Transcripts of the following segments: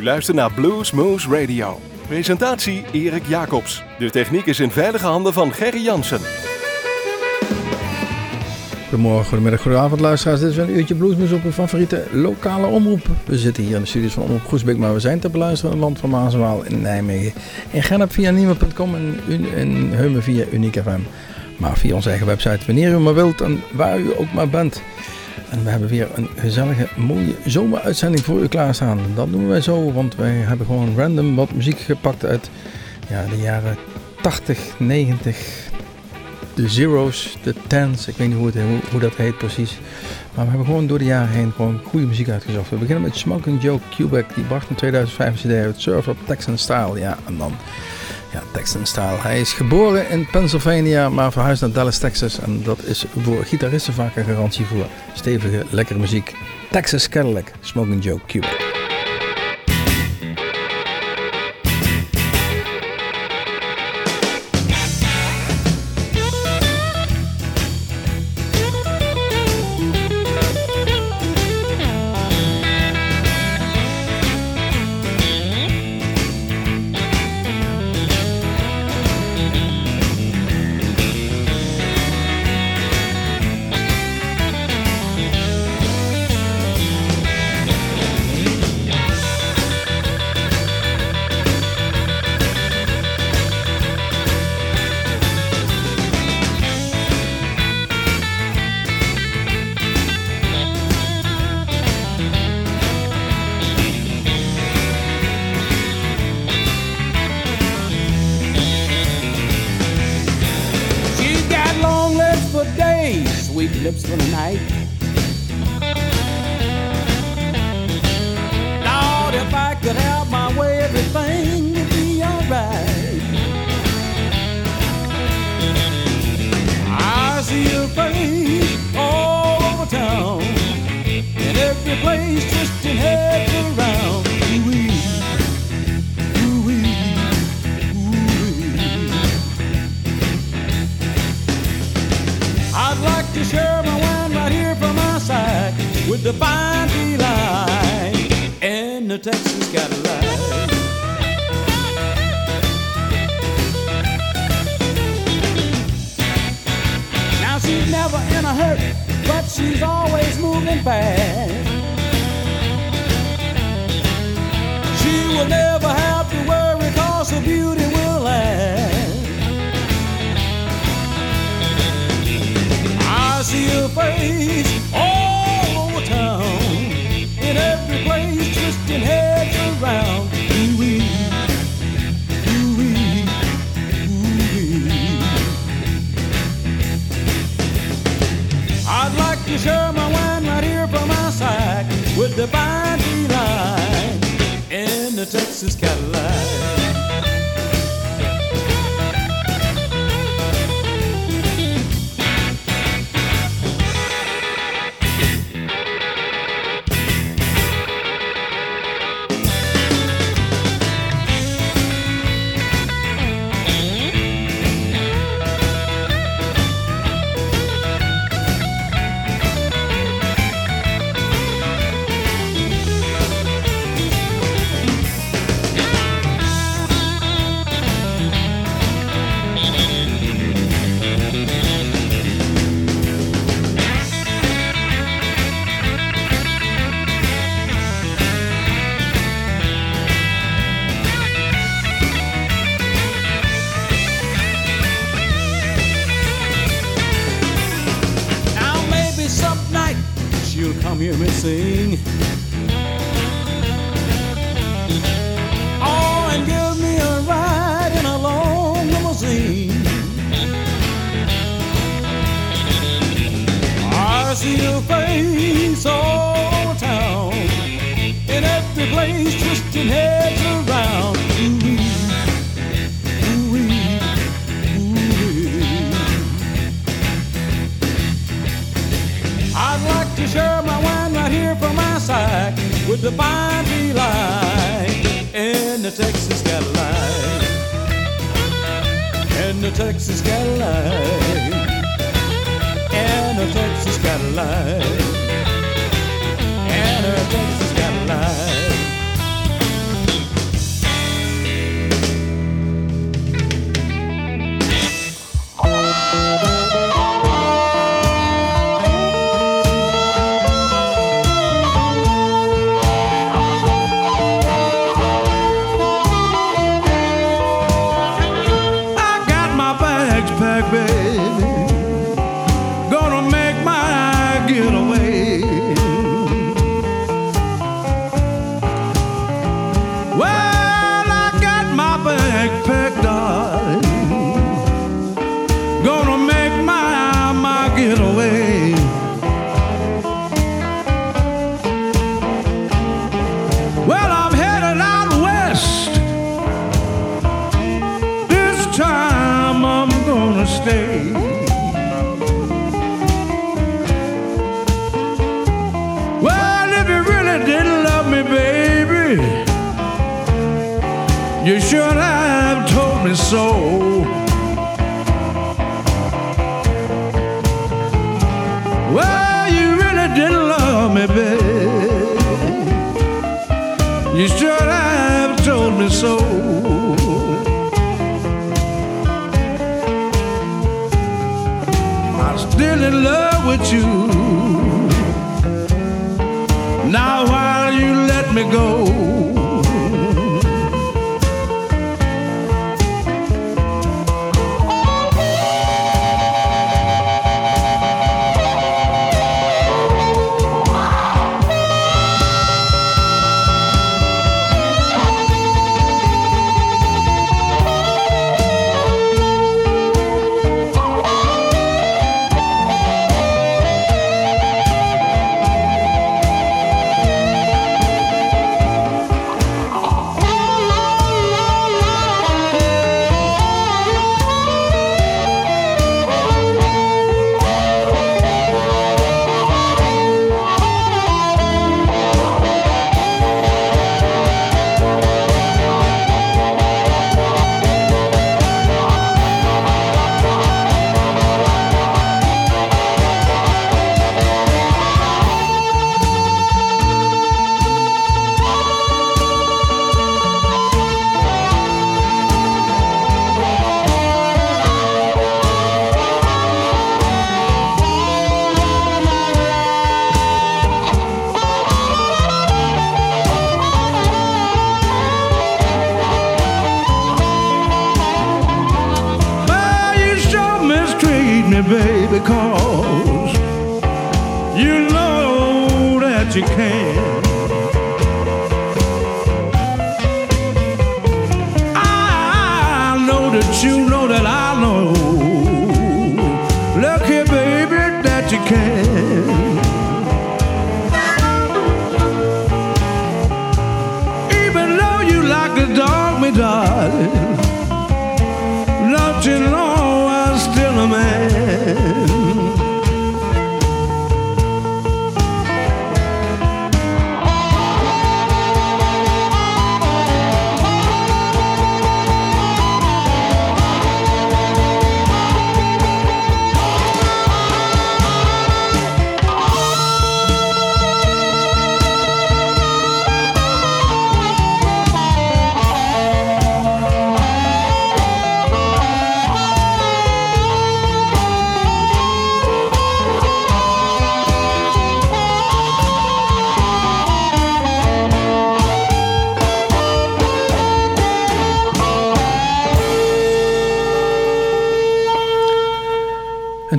U luistert naar Blues Moose Radio. Presentatie Erik Jacobs. De techniek is in veilige handen van Gerry Jansen. Goedemorgen, goedemiddag, goedenavond luisteraars. Dit is een uurtje bluesmoes op uw favoriete lokale omroep. We zitten hier in de studios van Omroep Groesbeek, maar we zijn te beluisteren in het land van Maaswaal in Nijmegen. In Gennep via Nieuwe.com en in Heumen via Uniek FM. Maar via onze eigen website, wanneer u maar wilt en waar u ook maar bent. En we hebben weer een gezellige, mooie zomeruitzending voor u klaarstaan. Dat doen wij zo, want wij hebben gewoon random wat muziek gepakt uit ja, de jaren 80, 90, de zeros, de tens, ik weet niet hoe, het, hoe, dat heet precies. Maar we hebben gewoon door de jaren heen gewoon goede muziek uitgezocht. We beginnen met Smoking Joe Quebec, die bracht in 2005 een cd uit, Surf op Texan Style. Ja, en dan ja, Texan Style. Hij is geboren in Pennsylvania, maar verhuisd naar Dallas, Texas. En dat is voor gitaristen vaak een garantie voor stevige, lekkere muziek. Texas Cadillac, Smoking Joe lips for the night.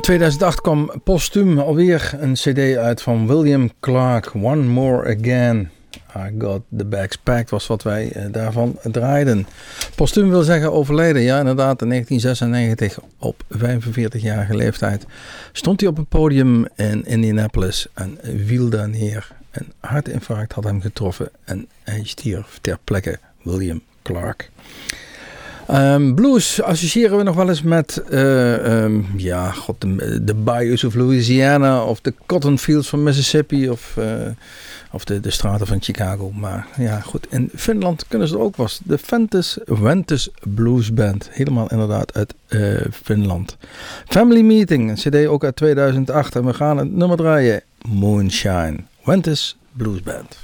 Quebec. 2008 kwam postuum alweer een cd uit van William Clark, One More Again. I Got The Bags Packed was wat wij eh, daarvan draaiden. Postuum wil zeggen overleden. Ja, inderdaad, in 1996 op 45-jarige leeftijd stond hij op het podium in Indianapolis en viel daar neer. Een hartinfarct had hem getroffen en hij stierf ter plekke. William Clark. Um, blues associëren we nog wel eens met uh, um, ja, god, de, bayous of Louisiana of de cotton fields van Mississippi of, uh, of de, de straten van Chicago. Maar ja, goed, in Finland kunnen ze ook was. De Ventus, Ventus Blues Band. Helemaal inderdaad uit uh, Finland. Family Meeting, een cd ook uit 2008. En we gaan het nummer draaien. Moonshine. Ventus Blues Band.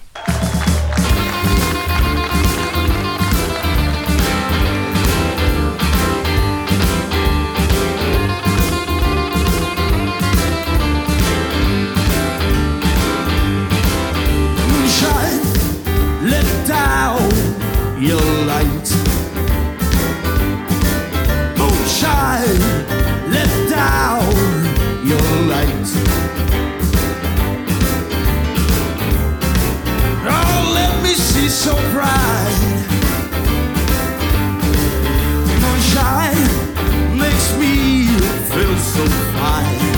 so bright. The moonshine makes me feel so fine.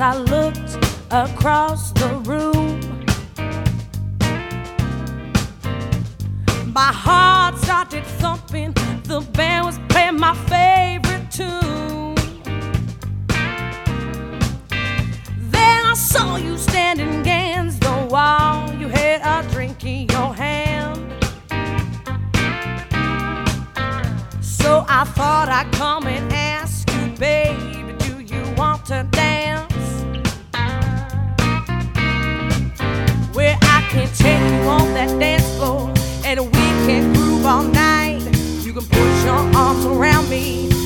I looked across the room. My heart started thumping, the band was playing my favorite tune. Then I saw you standing against the wall, you had a drink in your hand. So I thought I'd come and ask you, babe. and we can groove all night. You can put your arms around me.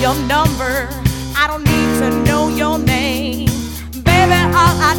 your number. I don't need to know your name. Baby, all I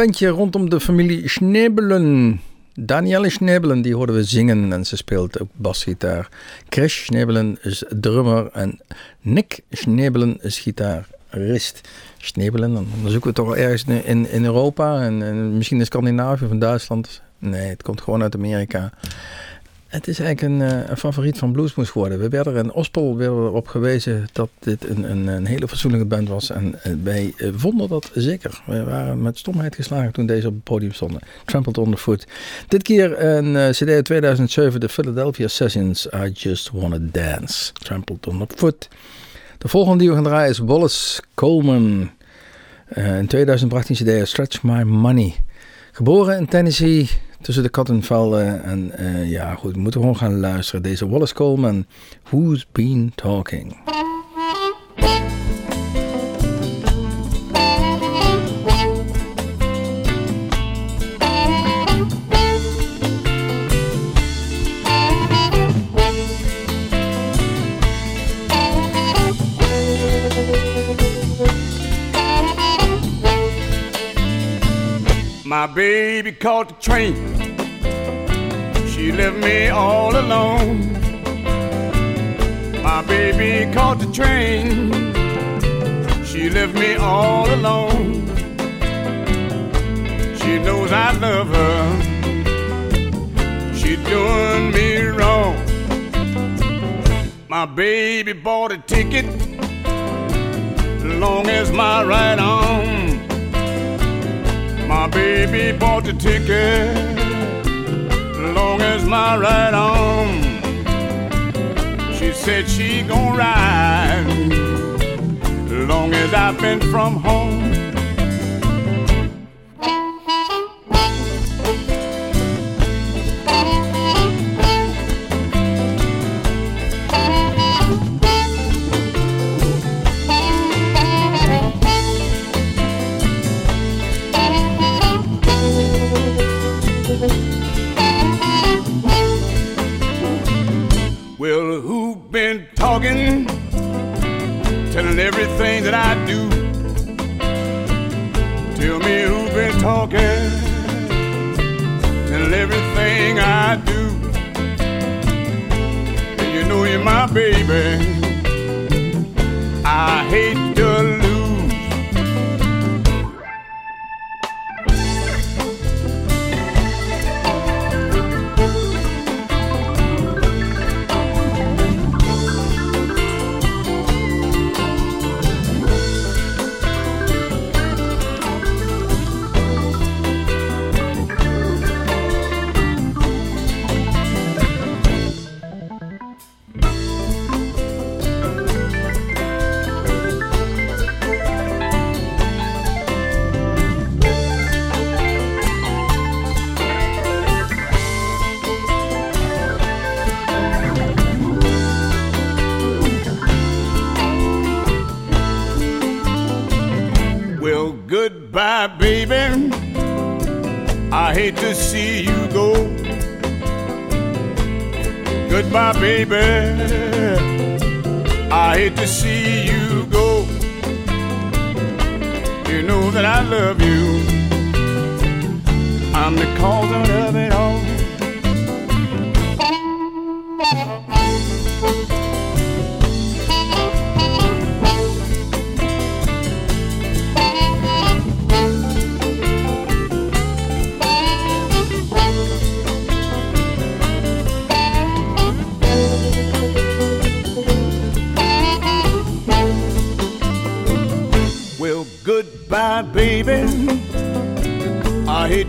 bandje rondom de familie Schnebelen. Danielle Schnebelen, die hoorden we zingen en ze speelt ook basgitaar. Chris Schnebelen is drummer en Nick Schnebelen is gitarist. Schnebelen, dan zoeken we toch wel ergens in, in, in Europa en, en misschien in Scandinavië of in Duitsland. Nee, het komt gewoon uit Amerika. Het is eigenlijk een, eh, een favoriet van Bluesmoes geworden. We werden er in Ospel erop gewezen dat dit een, een, een hele fatsoenlijke band was. En eh, wij eh, vonden dat zeker. We waren met stomheid geslagen toen deze op het podium stonden. Trampled on the Foot. Dit keer een cd uit 2007, de Philadelphia Sessions. I Just Wanna Dance. Trampled on the Foot. De volgende die we gaan draaien is Wallace Coleman. In 2000 bracht hij een cd Stretch My Money. Geboren in Tennessee, tussen de kattenvelden. En eh, ja, goed, we moeten gewoon gaan luisteren. Deze Wallace Coleman, Who's Been Talking? My baby caught the train. She left me all alone. My baby caught the train. She left me all alone. She knows I love her. She doing me wrong. My baby bought a ticket, long as my right arm. My baby bought the ticket, long as my right arm. She said she gon' ride, long as I've been from home.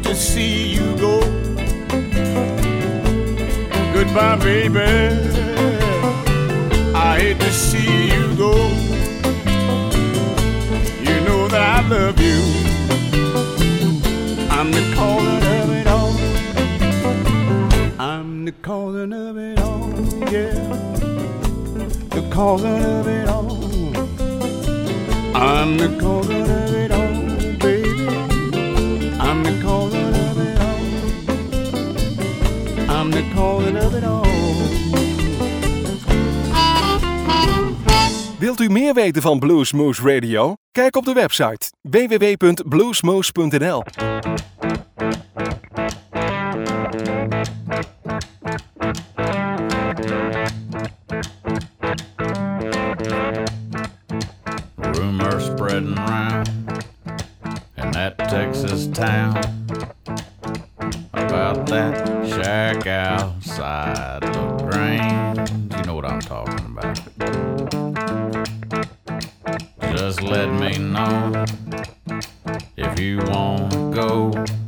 To see you go. Goodbye, baby. I hate to see you go. You know that I love you. I'm the calling of it all. I'm the calling of it all, yeah. The calling of it all. I'm the calling of it all, u meer weten van Bluesmoose Radio? Kijk op de website www.bluesmoose.nl. Rumors spreading round in that Texas town about that shack outside LaGrange. You know what I'm talking Just let me know if you want to go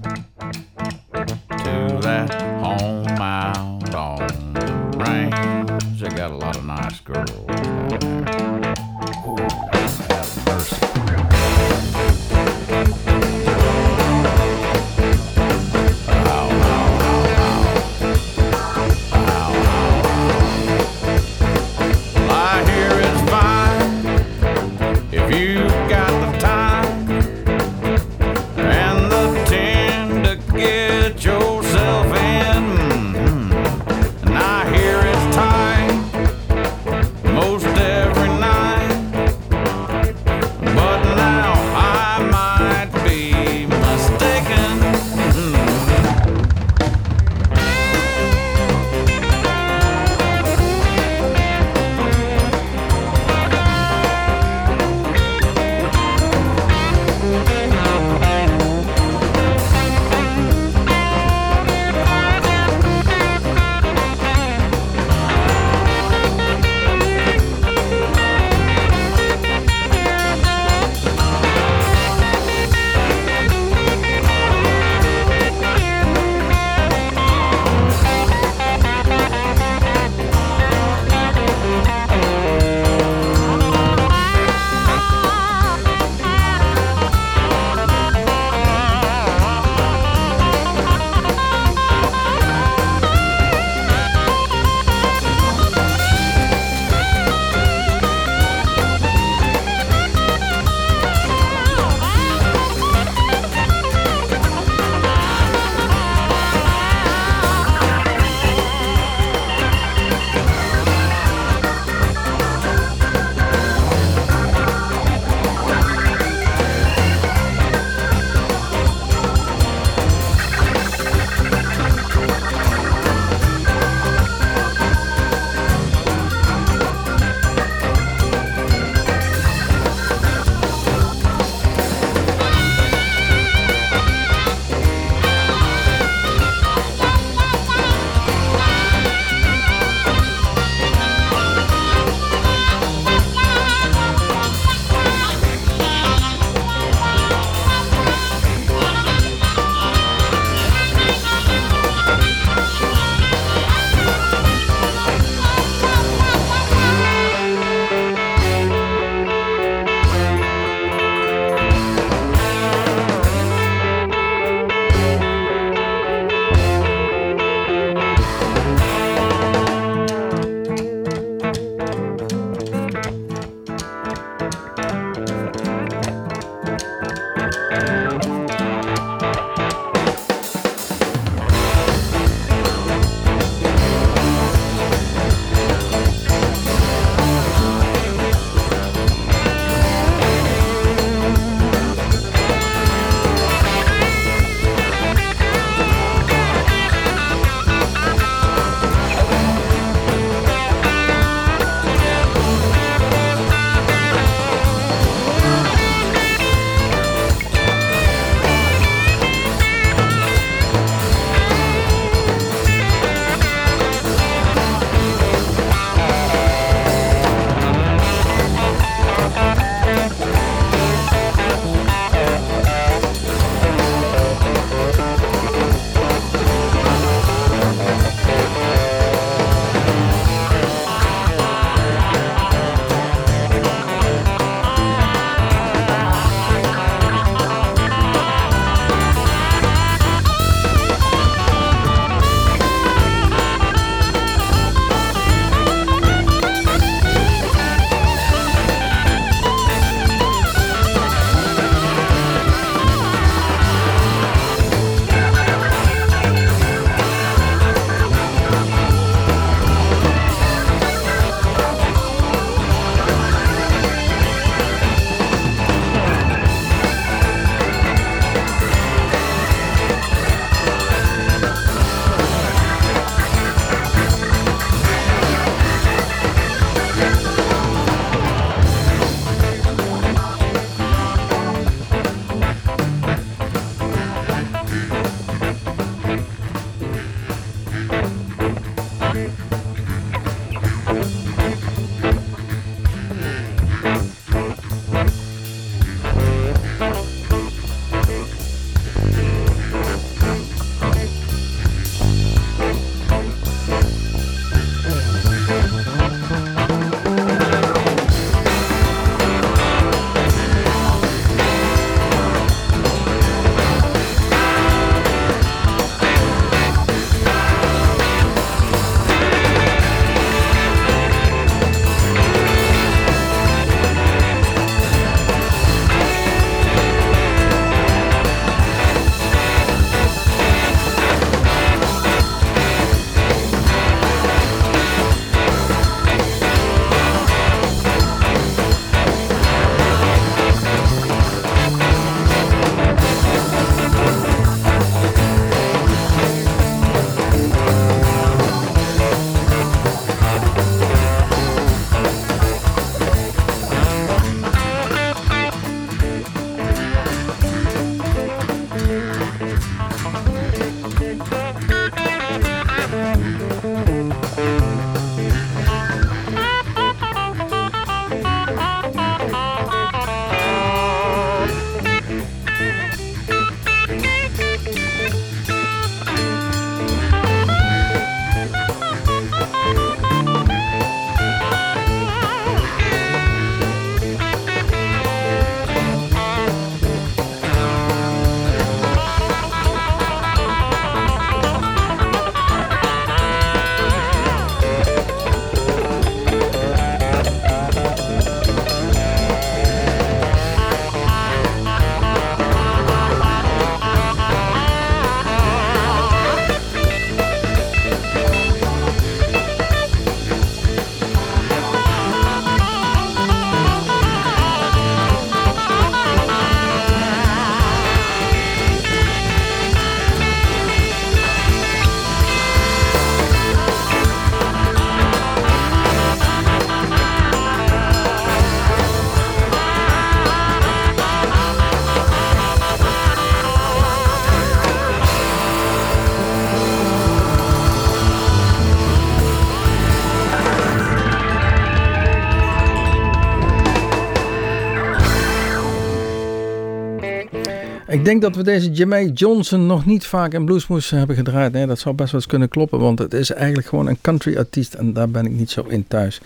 Ik denk dat we deze Jimmy Johnson nog niet vaak in Bluesmoes hebben gedraaid. Dat zou best wel eens kunnen kloppen, want het is eigenlijk gewoon een country artiest en daar ben ik niet zo in thuis.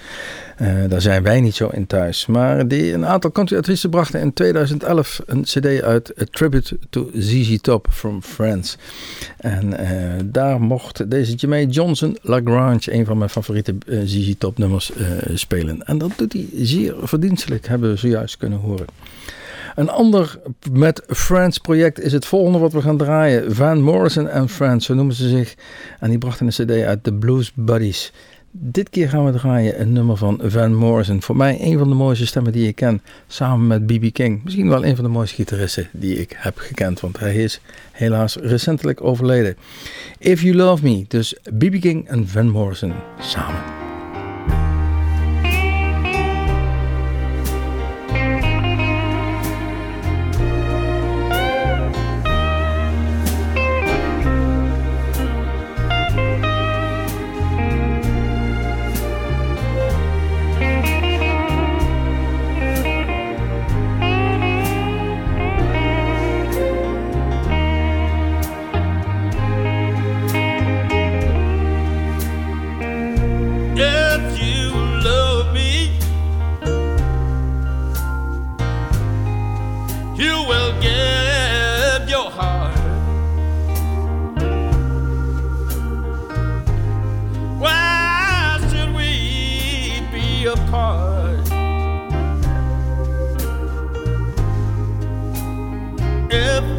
Uh, daar zijn wij niet zo in thuis. Maar die, een aantal country artiesten brachten in 2011 een cd uit, A Tribute to ZZ Top from France. En uh, daar mocht deze Jimmy Johnson Lagrange, een van mijn favoriete eh, ZZ Top nummers, spelen. En dat doet hij zeer verdienstelijk, hebben we zojuist kunnen horen. Een ander met Friends project is het volgende wat we gaan draaien. Van Morrison and Friends, zo noemen ze zich. En die brachten een cd uit, The Blues Buddies. Dit keer gaan we draaien een nummer van Van Morrison. Voor mij een van de mooiste stemmen die ik ken. Samen met B.B. King. Misschien wel een van de mooiste gitaristen die ik heb gekend. Want hij is helaas recentelijk overleden. If You Love Me. Dus B.B. King en Van Morrison samen. if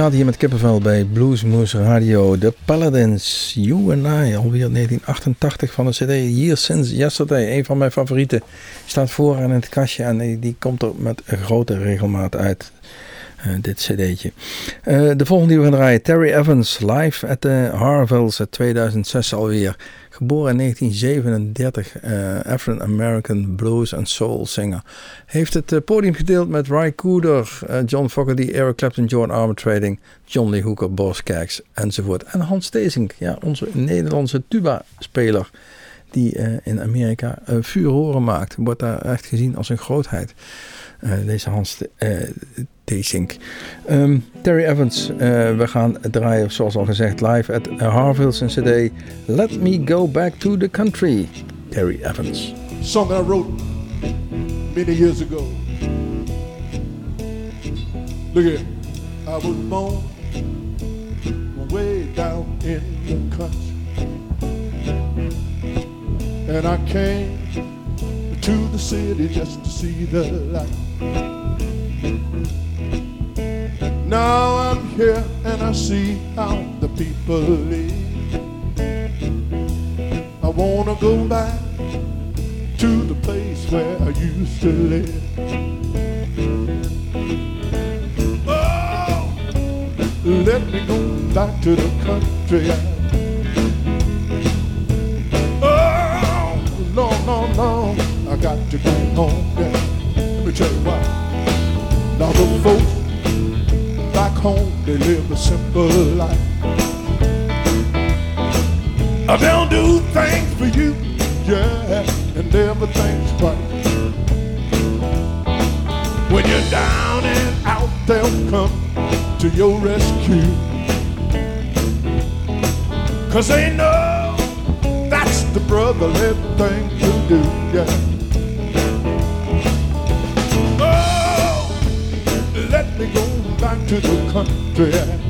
zaten hier met kippenvel bij Bluesmoose Radio. The Paladins, You and I, alweer 1988 van de CD. Years Since Yesterday, een van mijn favorieten. Staat vooraan in het kastje en die komt er met grote regelmaat uit eh, dit cd'tje. Eh, de volgende die we gaan draaien, Terry Evans, live at the Harvilles uit 2006 alweer. Geboren in 1937, eh, African-American blues en soul singer. Heeft het eh, podium gedeeld met Ry Cooder, John Fogerty, Eric Clapton, John Armatrading, John Lee Hooker, Boris Kijks enzovoort. En Hans Stezink, ja, onze Nederlandse tuba-speler die in Amerika eh, vuur horen maakt. Wordt daar echt gezien als een grootheid. Eh, deze Hans uh, Teesink. Ehm, Terry Evans, eh, we gaan draaien zoals al gezegd live at Harville's CD. Let me go back to the country. Terry Evans. song I wrote many years ago. Look here. I was born way down in the country. And I came to the city just to see the light. Now I'm here and I see how the people live. I wanna go back to the place where I used to live. Oh, let me go back to the country. Oh, no, no, no, I got to go home. Yeah. You why. Now the folks back home, they live a simple life. Uh, They'll do things for you, yeah, and everything's right. When you're down and out, they'll come to your rescue. Cause they know that's the brotherly thing to do, yeah. Back to the country.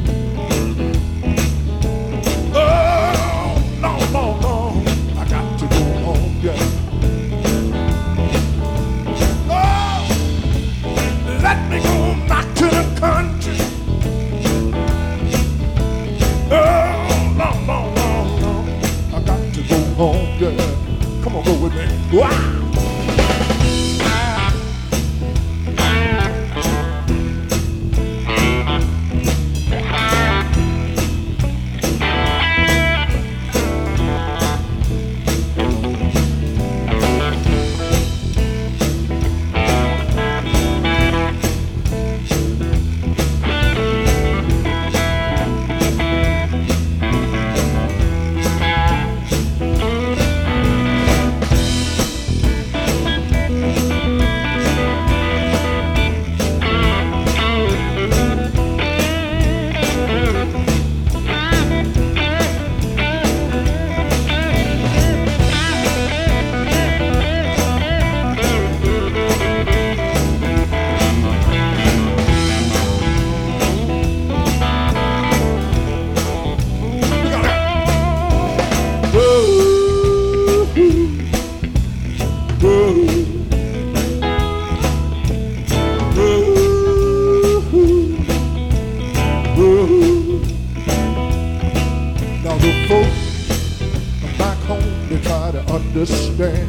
Understand.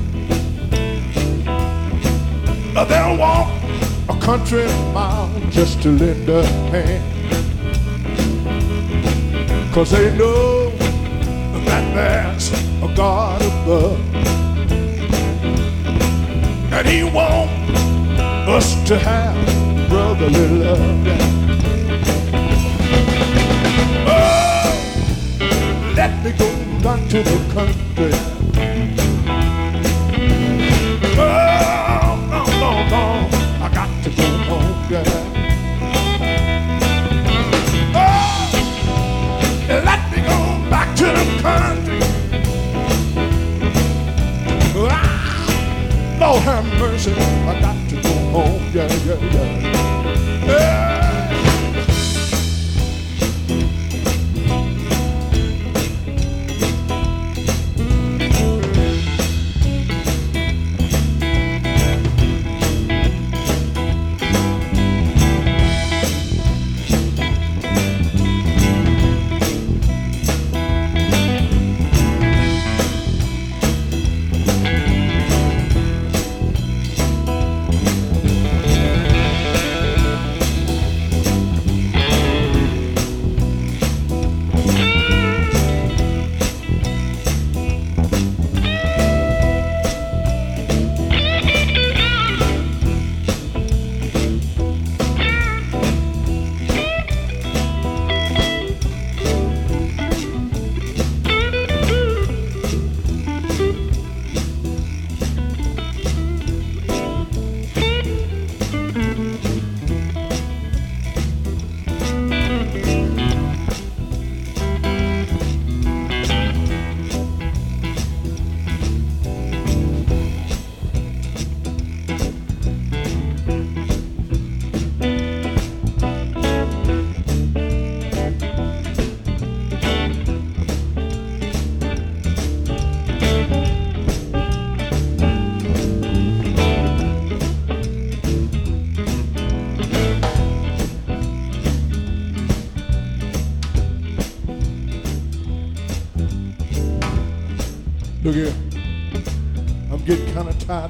They'll walk a country mile just to lend a hand. Cause they know that there's a God above. And he wants us to have brotherly love. Oh, let me go down to the country. Country. Ah, Lord have mercy, I got to go home, yeah, yeah, yeah.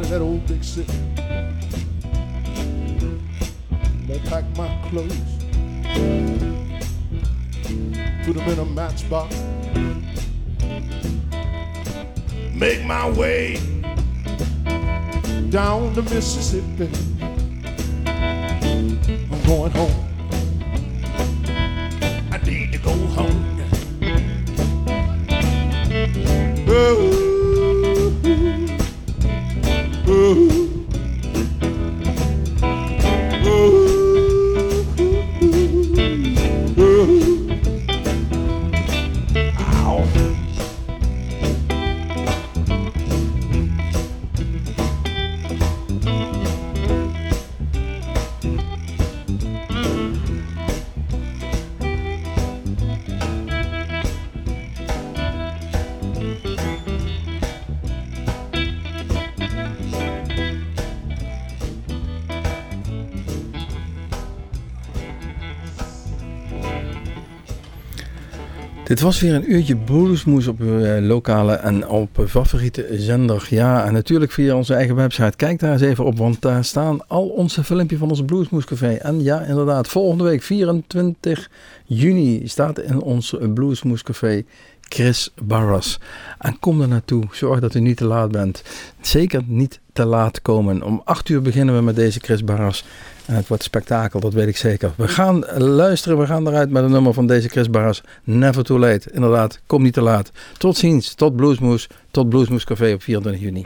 Kind of that old big city. I pack my clothes, put them in a matchbox, make my way down the Mississippi. I'm going home. Dit was weer een uurtje bluesmoes op uw eh, lokale en op favoriete zender. Ja, en natuurlijk via onze eigen website. Kijk daar eens even op, want daar staan al onze filmpjes van ons Bluesmoescafé. En ja, inderdaad, volgende week 24 juni staat in ons Bluesmoescafé Chris Barras. En kom er naartoe. Zorg dat u niet te laat bent. Zeker niet te laat komen. Om 8 uur beginnen we met deze Chris Barras. En het wordt spektakel, dat weet ik zeker. We gaan luisteren, we gaan eruit met een nummer van deze Chris Barras. Never too late. Inderdaad, kom niet te laat. Tot ziens, tot Bluesmoes, tot Bluesmoes Café op 24 juni.